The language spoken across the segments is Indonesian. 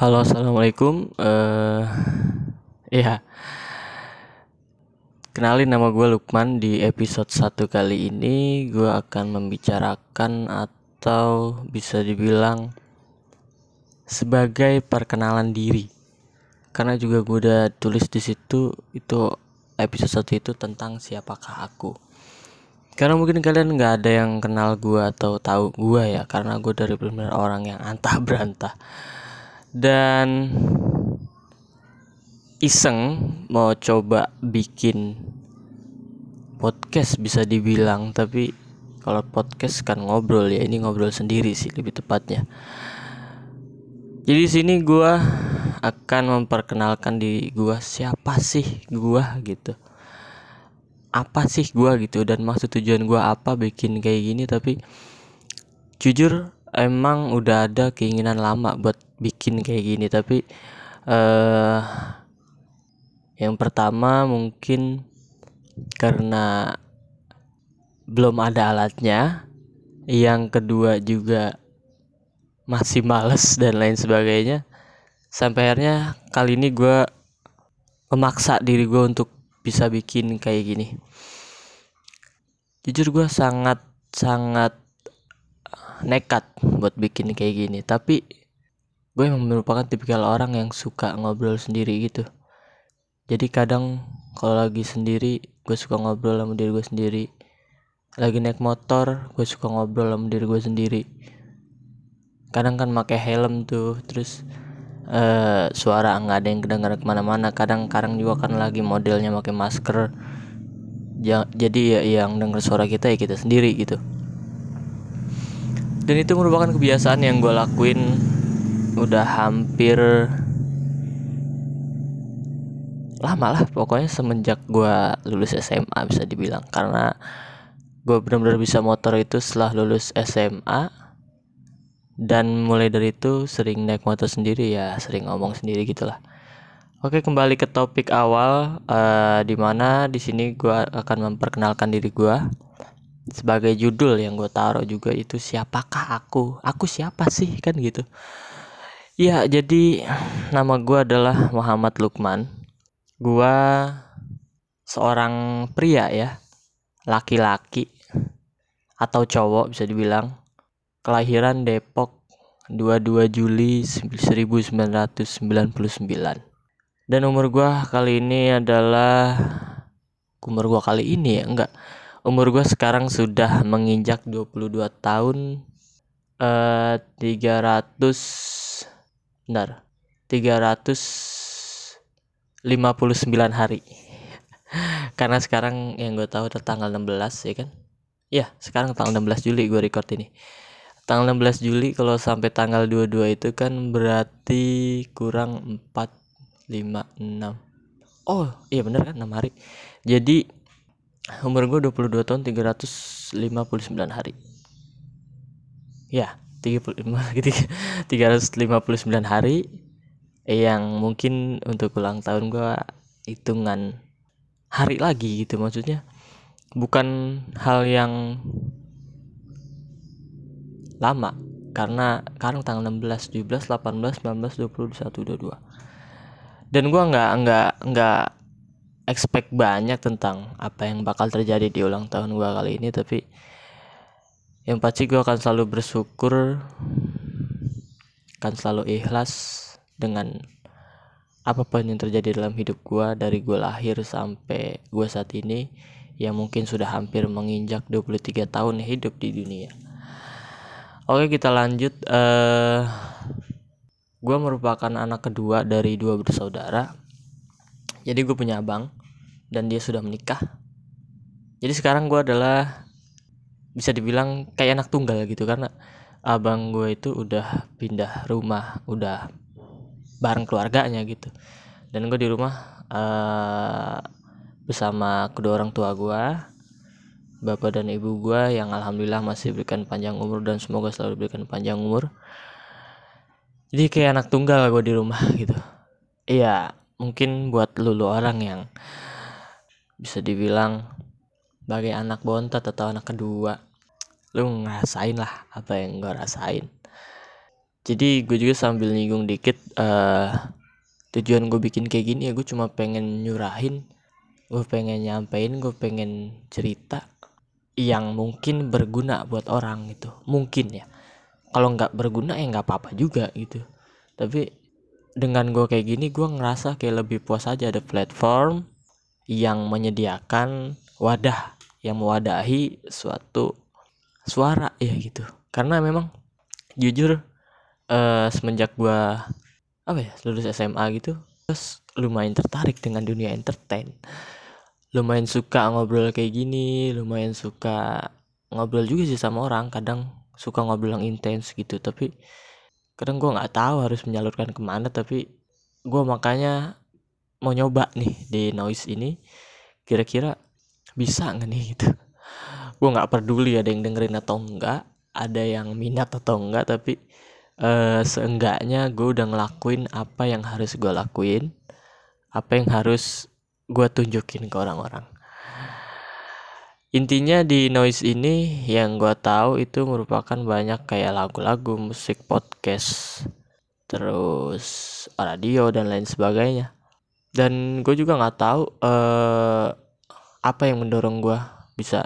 Halo, assalamualaikum. Eh, ya, kenalin nama gue Lukman. Di episode satu kali ini, gue akan membicarakan atau bisa dibilang sebagai perkenalan diri. Karena juga gue udah tulis di situ itu episode satu itu tentang siapakah aku. Karena mungkin kalian nggak ada yang kenal gue atau tahu gue ya, karena gue dari benar orang yang antah berantah dan iseng mau coba bikin podcast bisa dibilang tapi kalau podcast kan ngobrol ya ini ngobrol sendiri sih lebih tepatnya. Jadi sini gue akan memperkenalkan di gue siapa sih gue gitu. Apa sih gue gitu dan maksud tujuan gue apa bikin kayak gini tapi jujur emang udah ada keinginan lama buat bikin kayak gini tapi uh, yang pertama mungkin karena belum ada alatnya yang kedua juga masih males dan lain sebagainya. Sampai akhirnya kali ini gue memaksa diri gue untuk bisa bikin kayak gini. Jujur gue sangat sangat nekat buat bikin kayak gini. Tapi gue emang merupakan tipikal orang yang suka ngobrol sendiri gitu. Jadi kadang kalau lagi sendiri gue suka ngobrol sama diri gue sendiri. Lagi naik motor gue suka ngobrol sama diri gue sendiri. Kadang kan pakai helm tuh terus uh, suara nggak ada yang kedengar ke mana-mana. Kadang-kadang juga kan lagi modelnya pakai masker. Jadi ya yang denger suara kita ya kita sendiri gitu dan itu merupakan kebiasaan yang gue lakuin udah hampir lama lah pokoknya semenjak gue lulus SMA bisa dibilang. Karena gue benar-benar bisa motor itu setelah lulus SMA dan mulai dari itu sering naik motor sendiri ya sering ngomong sendiri gitulah. Oke kembali ke topik awal uh, di mana di sini gue akan memperkenalkan diri gue sebagai judul yang gue taruh juga itu siapakah aku? Aku siapa sih? Kan gitu. Ya jadi nama gue adalah Muhammad Lukman. Gue seorang pria ya laki-laki atau cowok bisa dibilang. Kelahiran Depok 22 Juli 1999 dan umur gue kali ini adalah umur gue kali ini ya enggak umur gue sekarang sudah menginjak 22 tahun. Eh 300 benar 359 hari. Karena sekarang yang gue tahu tanggal 16 ya kan? Ya sekarang tanggal 16 Juli gue record ini. Tanggal 16 Juli kalau sampai tanggal 22 itu kan berarti kurang 4 5 6 oh iya bener kan? 6 hari. Jadi umur gue 22 tahun 359 hari. Ya 35 gitu 359 hari yang mungkin untuk ulang tahun gue hitungan hari lagi gitu maksudnya. Bukan hal yang lama karena sekarang tanggal 16, 17, 18, 19, 20, 21, 22 dan gue nggak nggak nggak expect banyak tentang apa yang bakal terjadi di ulang tahun gue kali ini tapi yang pasti gue akan selalu bersyukur akan selalu ikhlas dengan apa pun yang terjadi dalam hidup gue dari gue lahir sampai gue saat ini yang mungkin sudah hampir menginjak 23 tahun hidup di dunia. Oke kita lanjut uh, gue merupakan anak kedua dari dua bersaudara. Jadi gue punya abang dan dia sudah menikah. Jadi sekarang gue adalah bisa dibilang kayak anak tunggal gitu karena abang gue itu udah pindah rumah udah bareng keluarganya gitu. Dan gue di rumah uh, bersama kedua orang tua gue bapak dan ibu gue yang alhamdulillah masih berikan panjang umur dan semoga selalu berikan panjang umur. Jadi kayak anak tunggal gue di rumah gitu. Iya mungkin buat lulu orang yang bisa dibilang sebagai anak bontot atau anak kedua. Lu ngerasain lah apa yang gue rasain. Jadi gue juga sambil nyinggung dikit uh, tujuan gue bikin kayak gini ya gue cuma pengen nyurahin gue pengen nyampein gue pengen cerita yang mungkin berguna buat orang gitu. Mungkin ya. Kalau nggak berguna ya nggak apa-apa juga gitu. Tapi dengan gue kayak gini gue ngerasa kayak lebih puas aja ada platform yang menyediakan wadah yang mewadahi suatu suara ya gitu. Karena memang jujur uh, semenjak gue apa ya lulus SMA gitu terus lumayan tertarik dengan dunia entertain. Lumayan suka ngobrol kayak gini lumayan suka ngobrol juga sih sama orang kadang suka ngobrol yang intens gitu. Tapi kadang gue nggak tahu harus menyalurkan ke mana tapi gue makanya mau nyoba nih di noise ini kira-kira bisa nggak nih gitu? Gue nggak peduli ada yang dengerin atau enggak ada yang minat atau enggak tapi uh, seenggaknya gue udah ngelakuin apa yang harus gue lakuin apa yang harus gue tunjukin ke orang-orang. Intinya di noise ini yang gue tahu itu merupakan banyak kayak lagu-lagu musik podcast terus radio dan lain sebagainya dan gue juga nggak tahu uh, apa yang mendorong gue bisa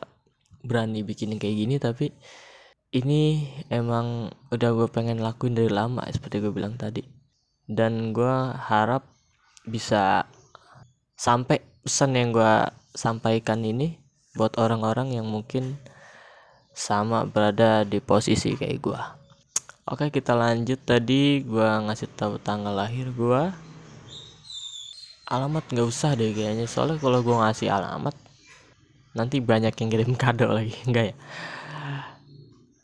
berani bikin kayak gini tapi ini emang udah gue pengen lakuin dari lama seperti gue bilang tadi. Dan gue harap bisa sampai pesan yang gue sampaikan ini buat orang-orang yang mungkin sama berada di posisi kayak gue oke kita lanjut. Tadi gue ngasih tahu tanggal lahir gue alamat nggak usah deh kayaknya. Soalnya kalau gue ngasih alamat nanti banyak yang kirim kado lagi. Enggak ya?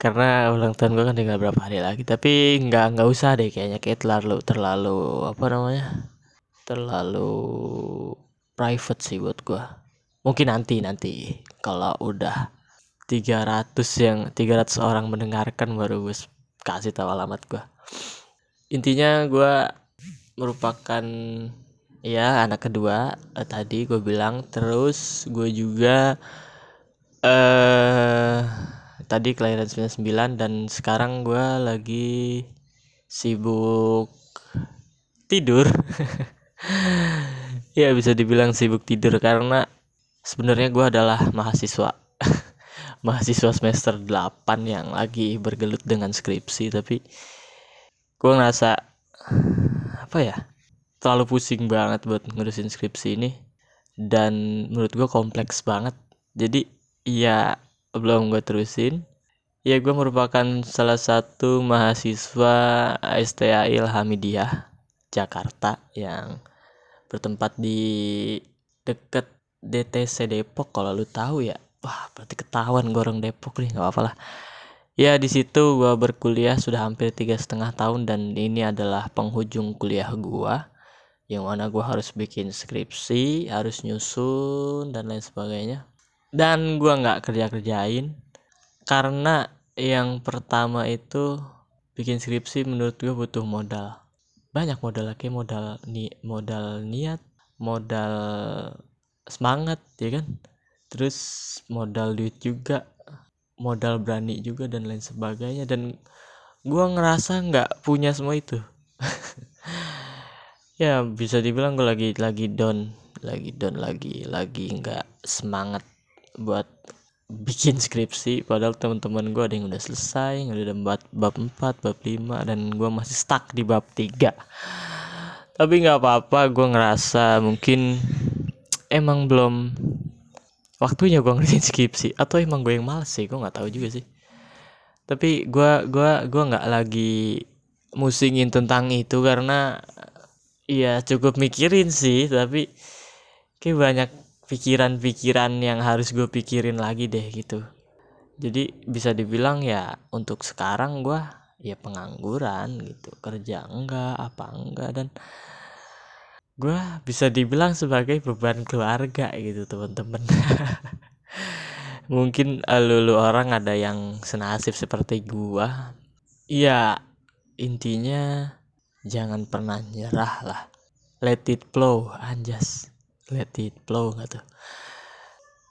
Karena ulang tahun gue kan tinggal berapa hari lagi. Tapi nggak nggak usah deh kayaknya. Kayak terlalu terlalu apa namanya? Terlalu private sih buat gue mungkin nanti nanti. Kalau udah 300 yang 300 orang mendengarkan baru gue kasih tahu alamat gue intinya gue merupakan ya anak kedua eh, tadi gue bilang terus gue juga eh tadi kelahiran 99 dan sekarang gue lagi sibuk tidur. Ya bisa dibilang sibuk tidur karena sebenarnya gue adalah mahasiswa. Mahasiswa semester 8 yang lagi bergelut dengan skripsi tapi gue ngerasa apa ya terlalu pusing banget buat ngurusin skripsi ini. Dan menurut gue kompleks banget. Jadi ya belum gue terusin. Ya gue merupakan salah satu mahasiswa STA Ilhamidiyah Jakarta yang bertempat di deket DTC Depok kalau lu tahu ya. Wah berarti ketahuan gue orang Depok nih nggak apa-apa lah. Ya di situ gue berkuliah sudah hampir tiga setengah tahun dan ini adalah penghujung kuliah gue yang mana gue harus bikin skripsi harus nyusun dan lain sebagainya. Dan gue nggak kerja kerjain karena yang pertama itu bikin skripsi menurut gue butuh modal. Banyak modal lagi modal ni modal niat modal semangat ya kan? Terus modal duit juga modal berani juga dan lain sebagainya. Dan gua ngerasa nggak punya semua itu ya bisa dibilang gue lagi lagi down lagi down lagi lagi nggak semangat buat bikin skripsi. Padahal teman-teman gue ada yang udah selesai yang udah bab bab 4 bab 5 dan gue masih stuck di bab 3 tapi nggak apa-apa gue ngerasa mungkin emang belum waktunya gue ngerjain skripsi. Atau emang gue yang males sih gue nggak tahu juga sih. Tapi gue gua gua nggak lagi musingin tentang itu karena ya cukup mikirin sih tapi kayak banyak pikiran-pikiran yang harus gue pikirin lagi deh gitu. Jadi bisa dibilang ya untuk sekarang gue ya pengangguran gitu. Kerja enggak apa enggak dan gue bisa dibilang sebagai beban keluarga gitu teman-teman. Mungkin lulu orang ada yang senasib seperti gue ya intinya jangan pernah nyerah lah. Let it flow anjas. Let it flow gitu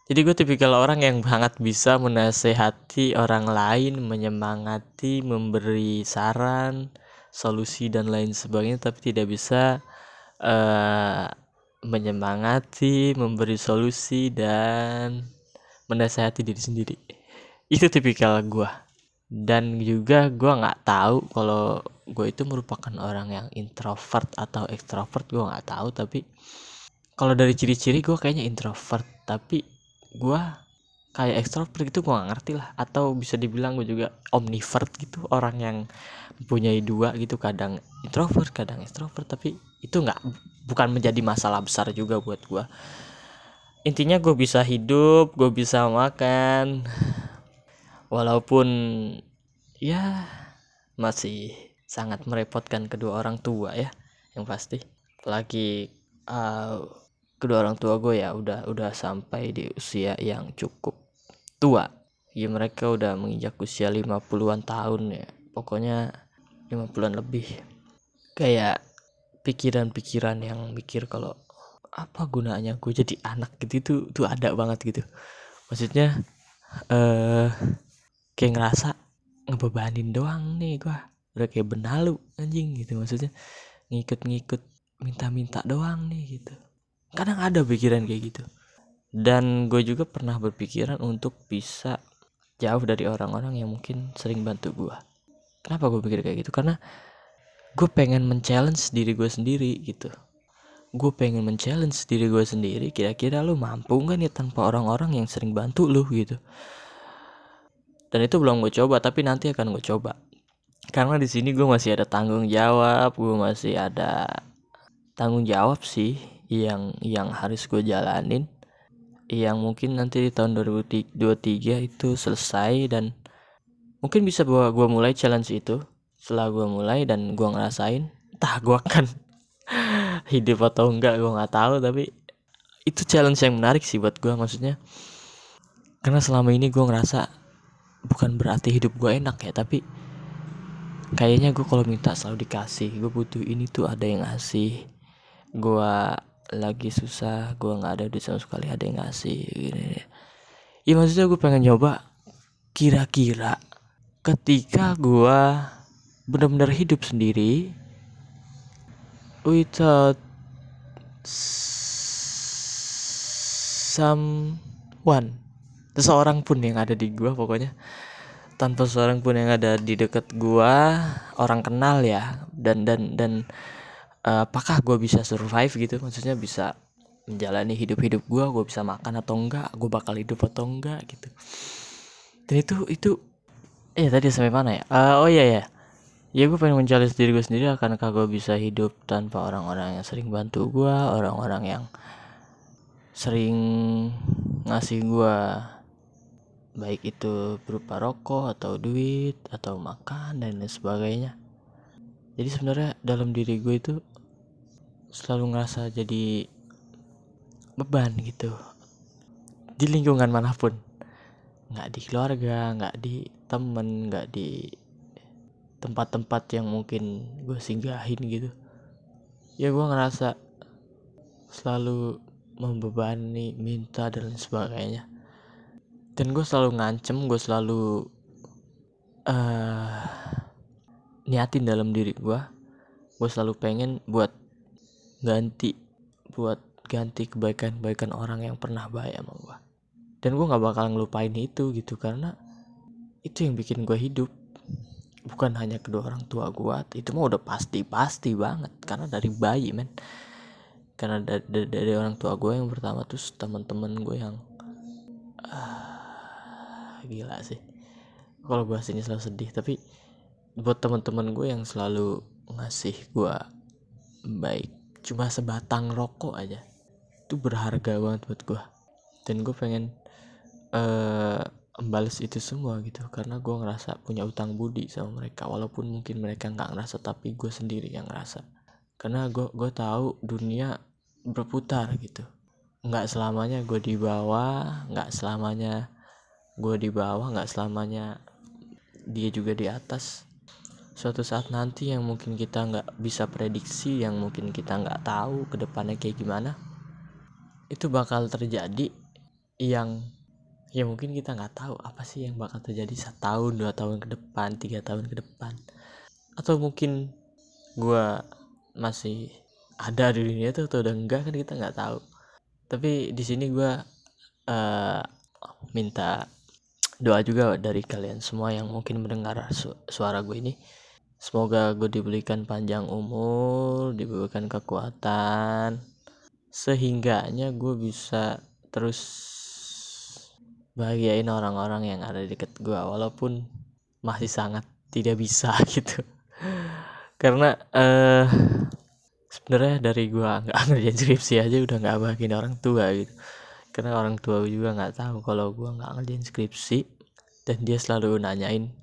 jadi gue tipikal orang yang sangat bisa menasehati orang lain menyemangati memberi saran solusi dan lain sebagainya tapi tidak bisa uh, menyemangati memberi solusi dan menasehati diri sendiri. Itu tipikal gue dan juga gue nggak tahu kalau gue itu merupakan orang yang introvert atau extrovert gue nggak tahu. Tapi kalau dari ciri-ciri gue kayaknya introvert. Tapi gue kayak extrovert gitu gue gak ngerti lah. Atau bisa dibilang gue juga omnivert gitu orang yang mempunyai dua gitu. Kadang introvert kadang extrovert. Tapi itu nggak bukan menjadi masalah besar juga buat gue intinya gue bisa hidup gue bisa makan walaupun ya masih sangat merepotkan kedua orang tua ya yang pasti. Apalagi uh, kedua orang tua gue ya udah udah sampai di usia yang cukup tua. Ya mereka udah menginjak usia 50-an tahun ya. Pokoknya 50-an lebih. Kayak pikiran-pikiran yang mikir kalau apa gunanya gue jadi anak gitu? Itu tuh ada banget gitu. Maksudnya eh uh, kayak ngerasa ngebebanin doang nih gue udah kayak benalu anjing gitu maksudnya. Ngikut-ngikut minta-minta doang nih gitu. Kadang ada pikiran kayak gitu. Dan gue juga pernah berpikiran untuk bisa jauh dari orang-orang yang mungkin sering bantu gue kenapa gue pikir kayak gitu? Karena gue pengen men-challenge diri gue sendiri gitu. Gue pengen men-challenge diri gue sendiri kira-kira lu mampu gak nih tanpa orang-orang yang sering bantu lu gitu dan itu belum gue coba tapi nanti akan gue coba. Karena di sini gue masih ada tanggung jawab gue masih ada tanggung jawab sih yang yang harus gue jalanin. Yang mungkin nanti di tahun 2023 itu selesai dan mungkin bisa gua gua mulai challenge itu. Setelah gua mulai dan gua ngerasain entah gua akan hidup atau enggak gua nggak tahu tapi itu challenge yang menarik sih buat gua maksudnya. Karena selama ini gua ngerasa bukan berarti hidup gua enak ya tapi kayaknya gua kalau minta selalu dikasih. Gue butuh ini tuh ada yang ngasih. Gua lagi susah gue nggak ada duit sama sekali ada yang ngasih gini. Ya maksudnya gue pengen nyoba kira-kira ketika gue benar-benar hidup sendiri without someone seseorang pun yang ada di gue pokoknya. Tanpa seorang pun yang ada di dekat gue orang kenal ya. Dan dan dan uh, apakah gue bisa survive gitu? Maksudnya bisa menjalani hidup-hidup gue gue bisa makan atau enggak gue bakal hidup atau enggak gitu. Dan itu itu eh tadi sampai mana ya? Uh, oh iya ya ya gue pengen mencari diri gue sendiri akankah gue bisa hidup tanpa orang-orang yang sering bantu gue orang-orang yang sering ngasih gue baik itu berupa rokok atau duit atau makan dan lain sebagainya. Jadi sebenarnya dalam diri gue itu selalu ngerasa jadi beban gitu. Di lingkungan mana pun. Nggak di keluarga nggak di temen nggak di tempat-tempat yang mungkin gue singgahin gitu. Ya gue ngerasa selalu membebani minta dan lain sebagainya dan gue selalu ngancem gue selalu uh, niatin dalam diri gue gue selalu pengen buat ganti buat ganti kebaikan-kebaikan orang yang pernah baik sama gue dan gue nggak bakal ngelupain itu gitu karena itu yang bikin gue hidup. Bukan hanya kedua orang tua gue itu mah udah pasti pasti banget. Karena dari bayi men. Karena dari, orang tua gue yang pertama tuh teman-teman gue yang uh, gila sih. Kalau gue sini selalu sedih tapi buat teman-teman gue yang selalu ngasih gue baik cuma sebatang rokok aja itu berharga banget buat gue dan gue pengen uh, membalas itu semua gitu karena gue ngerasa punya utang budi sama mereka walaupun mungkin mereka nggak ngerasa tapi gue sendiri yang ngerasa. Karena gue gue tahu dunia berputar gitu. Nggak selamanya gue di bawah nggak selamanya gue di bawah nggak selamanya dia juga di atas. Suatu saat nanti yang mungkin kita nggak bisa prediksi yang mungkin kita nggak tahu ke depannya kayak gimana itu bakal terjadi yang ya mungkin kita nggak tahu apa sih yang bakal terjadi setahun dua tahun ke depan tiga tahun ke depan. Atau mungkin gue masih ada di dunia itu atau udah enggak kan kita nggak tahu. Tapi di sini gue uh, minta doa juga dari kalian semua yang mungkin mendengar su suara gue ini. Semoga gue diberikan panjang umur diberikan kekuatan sehingganya gue bisa terus bahagiain orang-orang yang ada di deket gue walaupun masih sangat tidak bisa gitu. Karena uh, sebenarnya dari gue nggak ngerjain skripsi aja udah nggak bahagiain orang tua gitu karena orang tua juga nggak tahu kalau gue nggak ngerjain skripsi dan dia selalu nanyain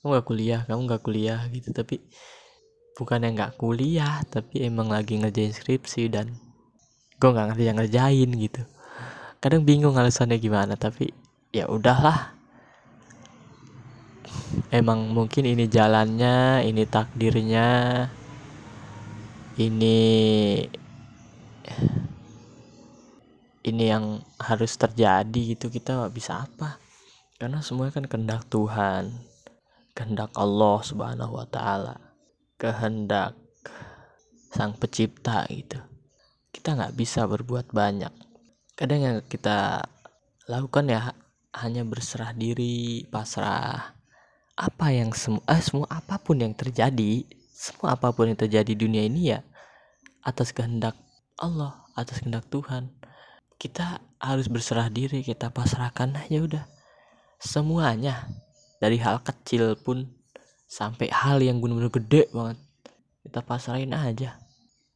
kamu nggak kuliah? Kamu nggak kuliah? Gitu. Tapi bukan yang nggak kuliah tapi emang lagi ngerjain skripsi dan gue nggak ngerti yang ngerjain gitu. Kadang bingung alasannya gimana tapi ya udahlah. Emang mungkin ini jalannya ini takdirnya ini ini yang harus terjadi gitu kita bisa apa. Karena semuanya kan kehendak Tuhan kehendak Allah subhanahu wa ta'ala kehendak sang pencipta gitu. Kita nggak bisa berbuat banyak. Kadang yang kita lakukan ya hanya berserah diri pasrah. Apa yang semua eh, semua apa pun yang terjadi semua apa pun yang terjadi di dunia ini ya atas kehendak Allah atas kehendak Tuhan kita harus berserah diri kita pasrahkan aja udah. Semuanya dari hal kecil pun sampai hal yang benar-benar gede banget kita pasrahin aja.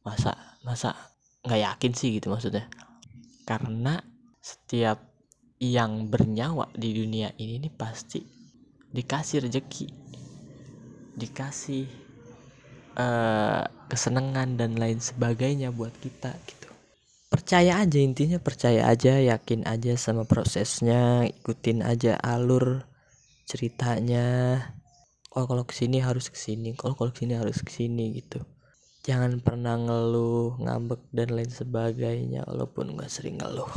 Masa masa nggak yakin sih gitu maksudnya? Karena setiap yang bernyawa di dunia ini nih pasti dikasih rezeki dikasih uh, kesenangan dan lain sebagainya buat kita gitu percaya aja intinya percaya aja yakin aja sama prosesnya ikutin aja alur ceritanya. Oh kalau ke sini harus ke sini kalau kalau ke sini harus ke sini gitu. Jangan pernah ngeluh ngambek dan lain sebagainya walaupun nggak sering ngeluh.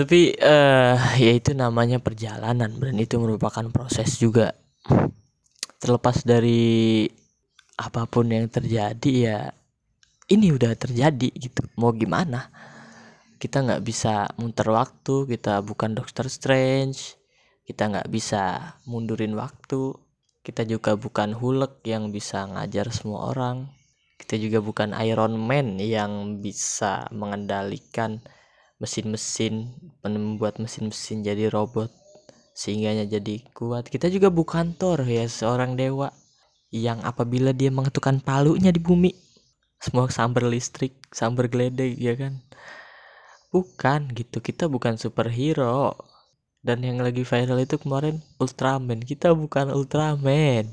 Tapi uh, ya itu namanya perjalanan dan itu merupakan proses juga. Terlepas dari apa pun yang terjadi ya ini udah terjadi gitu. Mau gimana? Kita nggak bisa muter waktu kita bukan Doctor Strange kita nggak bisa mundurin waktu kita juga bukan Hulk yang bisa ngajar semua orang kita juga bukan Iron Man yang bisa mengendalikan mesin-mesin membuat mesin-mesin jadi robot sehingganya jadi kuat. Kita juga bukan Thor ya seorang dewa yang apabila dia mengetukkan palunya di bumi semua sambar listrik sambar geledek ya kan? Bukan gitu kita bukan superhero. Dan yang lagi viral itu kemarin Ultraman kita bukan Ultraman.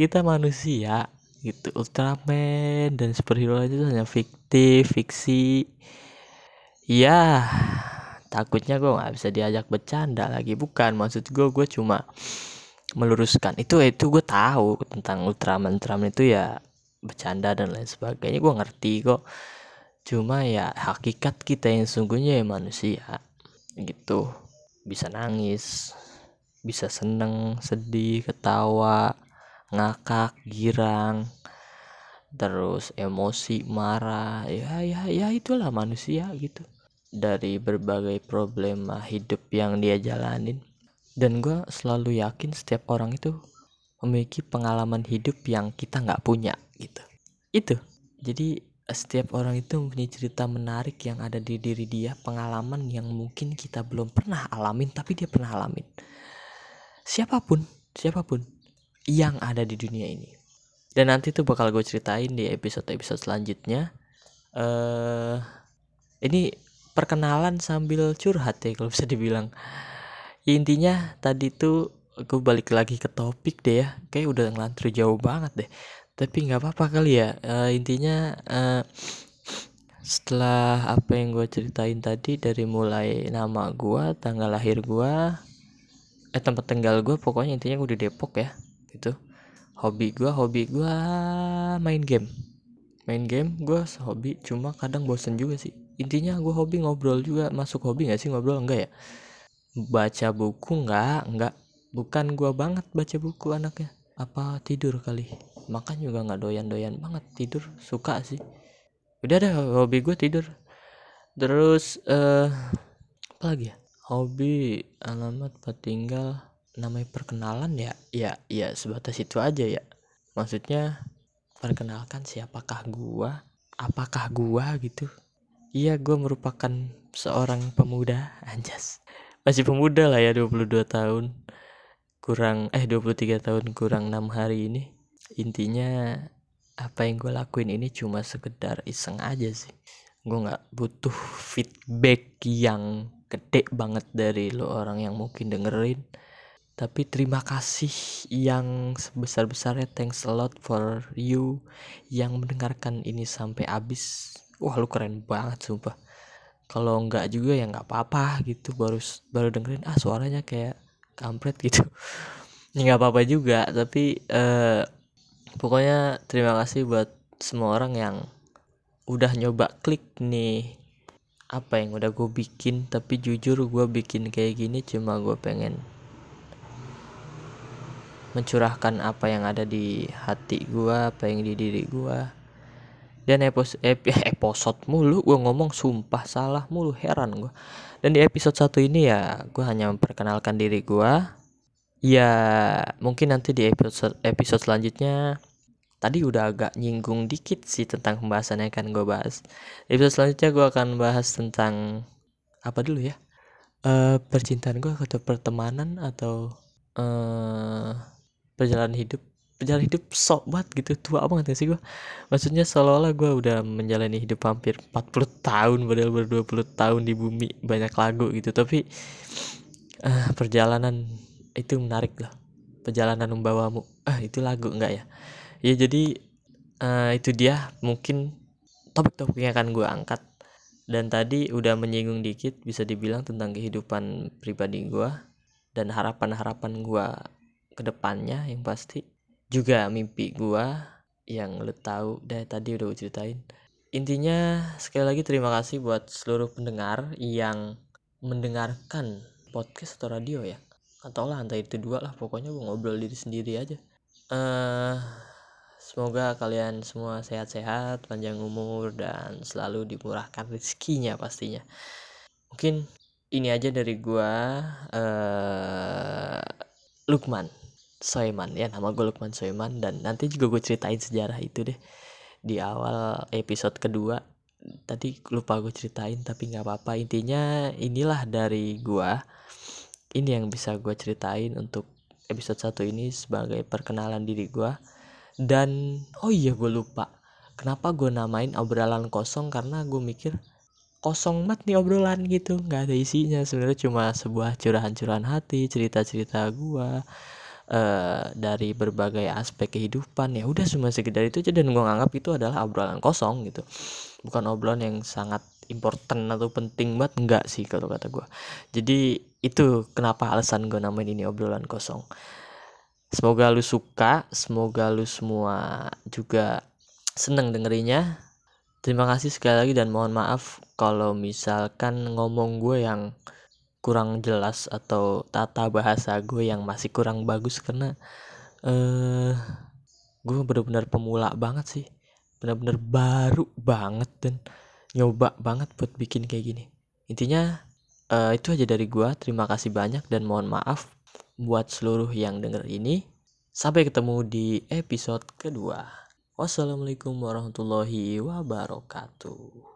Kita manusia gitu Ultraman. Dan superhero itu hanya fiktif fiksi. Ya takutnya gue nggak bisa diajak bercanda lagi. Bukan maksud gue gue cuma meluruskan. Itu itu gue tahu tentang Ultraman Ultraman itu ya bercanda dan lain sebagainya. Gue ngerti kok. Cuma ya hakikat kita yang sungguhnya ya manusia. Gitu. Bisa nangis bisa seneng sedih ketawa ngakak girang terus emosi marah. Ya ya ya itulah manusia gitu. Dari berbagai problema hidup yang dia jalanin. Dan gue selalu yakin setiap orang itu memiliki pengalaman hidup yang kita nggak punya gitu. Itu. Jadi setiap orang itu mempunyai cerita menarik yang ada di diri dia pengalaman yang mungkin kita belum pernah alamin tapi dia pernah alamin. Siapa pun siapa pun yang ada di dunia ini. Dan nanti tuh bakal gue ceritain di episode episode selanjutnya. Eh uh, ini perkenalan sambil curhat ya kalau bisa dibilang. Intinya tadi tuh gue balik lagi ke topik deh ya. Kayak udah ngelantur jauh banget deh tapi nggak apa-apa kali ya. Uh, intinya uh, setelah apa yang gue ceritain tadi dari mulai nama gue tanggal lahir gue eh tempat tinggal gue pokoknya intinya gue di Depok ya gitu. Hobi gue hobi gue main game. Main game gue hobi cuma kadang bosen juga sih. Intinya gue hobi ngobrol juga. Masuk hobi gak sih ngobrol? Enggak ya? Baca buku enggak enggak bukan gua banget baca buku anaknya. Apa tidur kali makan juga nggak doyan-doyan banget tidur suka sih. Udah deh hobi gue tidur. Terus eh uh, apa lagi ya? Hobi alamat tinggal namanya perkenalan ya? Ya ya sebatas itu aja ya. Maksudnya perkenalkan siapakah gua apakah gua gitu. Iya gua merupakan seorang pemuda anjas. Masih pemuda lah ya 22 tahun. Kurang eh 23 tahun kurang enam hari ini intinya apa yang gue lakuin ini cuma sekedar iseng aja sih. Gue nggak butuh feedback yang gede banget dari lo orang yang mungkin dengerin. Tapi terima kasih yang sebesar-besarnya. Thanks a lot for you yang mendengarkan ini sampai habis. Wah lu keren banget sumpah. Kalau nggak juga ya nggak apa-apa gitu. Baru baru dengerin ah suaranya kayak kampret gitu. Nggak apa-apa juga tapi uh, pokoknya terima kasih buat semua orang yang udah nyoba klik nih. Apa yang udah gue bikin tapi jujur gue bikin kayak gini cuma gue pengen mencurahkan apa yang ada di hati gue apa yang di diri gue dan episode epi, episode mulu gue ngomong sumpah salah mulu heran gue dan di episode satu ini ya gue hanya memperkenalkan diri gue ya mungkin nanti di episode episode selanjutnya tadi udah agak nyinggung dikit sih tentang pembahasan yang akan gue bahas. Episode selanjutnya gue akan bahas tentang apa dulu ya? Uh, percintaan gue atau pertemanan atau uh, perjalanan hidup. Perjalanan hidup sok banget gitu tua banget gak sih gue maksudnya seolah-olah gue udah menjalani hidup hampir 40 tahun padahal baru 20 tahun di bumi banyak lagu gitu. Tapi uh, perjalanan itu menarik loh perjalanan membawamu. Ah itu lagu enggak ya ya jadi uh, itu dia mungkin topik-topik yang akan gue angkat. Dan tadi udah menyinggung dikit bisa dibilang tentang kehidupan pribadi gue dan harapan-harapan gue ke depannya yang pasti. Juga mimpi gue yang lo tahu dari tadi udah gue ceritain. Intinya sekali lagi terima kasih buat seluruh pendengar yang mendengarkan podcast atau radio ya. Atau lah entah itu dua lah pokoknya gue ngobrol diri sendiri aja. Uh, semoga kalian semua sehat-sehat panjang umur dan selalu dimurahkan rezekinya pastinya. Mungkin ini aja dari gue uh, Lukman Soeman. Ya nama gue Lukman Soeman dan nanti juga gue ceritain sejarah itu deh. Di awal episode kedua tadi lupa gue ceritain tapi nggak apa-apa. Intinya inilah dari gue ini yang bisa gue ceritain untuk episode satu ini sebagai perkenalan diri gue dan oh iya gue lupa. Kenapa gue namain obrolan kosong? Karena gue mikir kosong banget nih obrolan gitu. Nggak ada isinya. Sebenarnya cuma sebuah curahan-curahan hati cerita-cerita gue uh, dari berbagai aspek kehidupan. Ya udah cuma sekedar itu aja. Dan gue nganggap itu adalah obrolan kosong gitu. Bukan obrolan yang sangat important atau penting banget. Enggak sih kalau kata gue jadi itu kenapa alasan gue namain ini obrolan kosong semoga lu suka semoga lu semua juga seneng dengerinnya. Terima kasih sekali lagi dan mohon maaf kalau misalkan ngomong gue yang kurang jelas atau tata bahasa gue yang masih kurang bagus karena uh, gue benar-benar pemula banget sih. Benar-benar baru banget dan nyoba banget buat bikin kayak gini. Intinya uh, itu aja dari gua terima kasih banyak dan mohon maaf buat seluruh yang denger ini sampai ketemu di episode kedua. Wassalamualaikum warahmatullahi wabarakatuh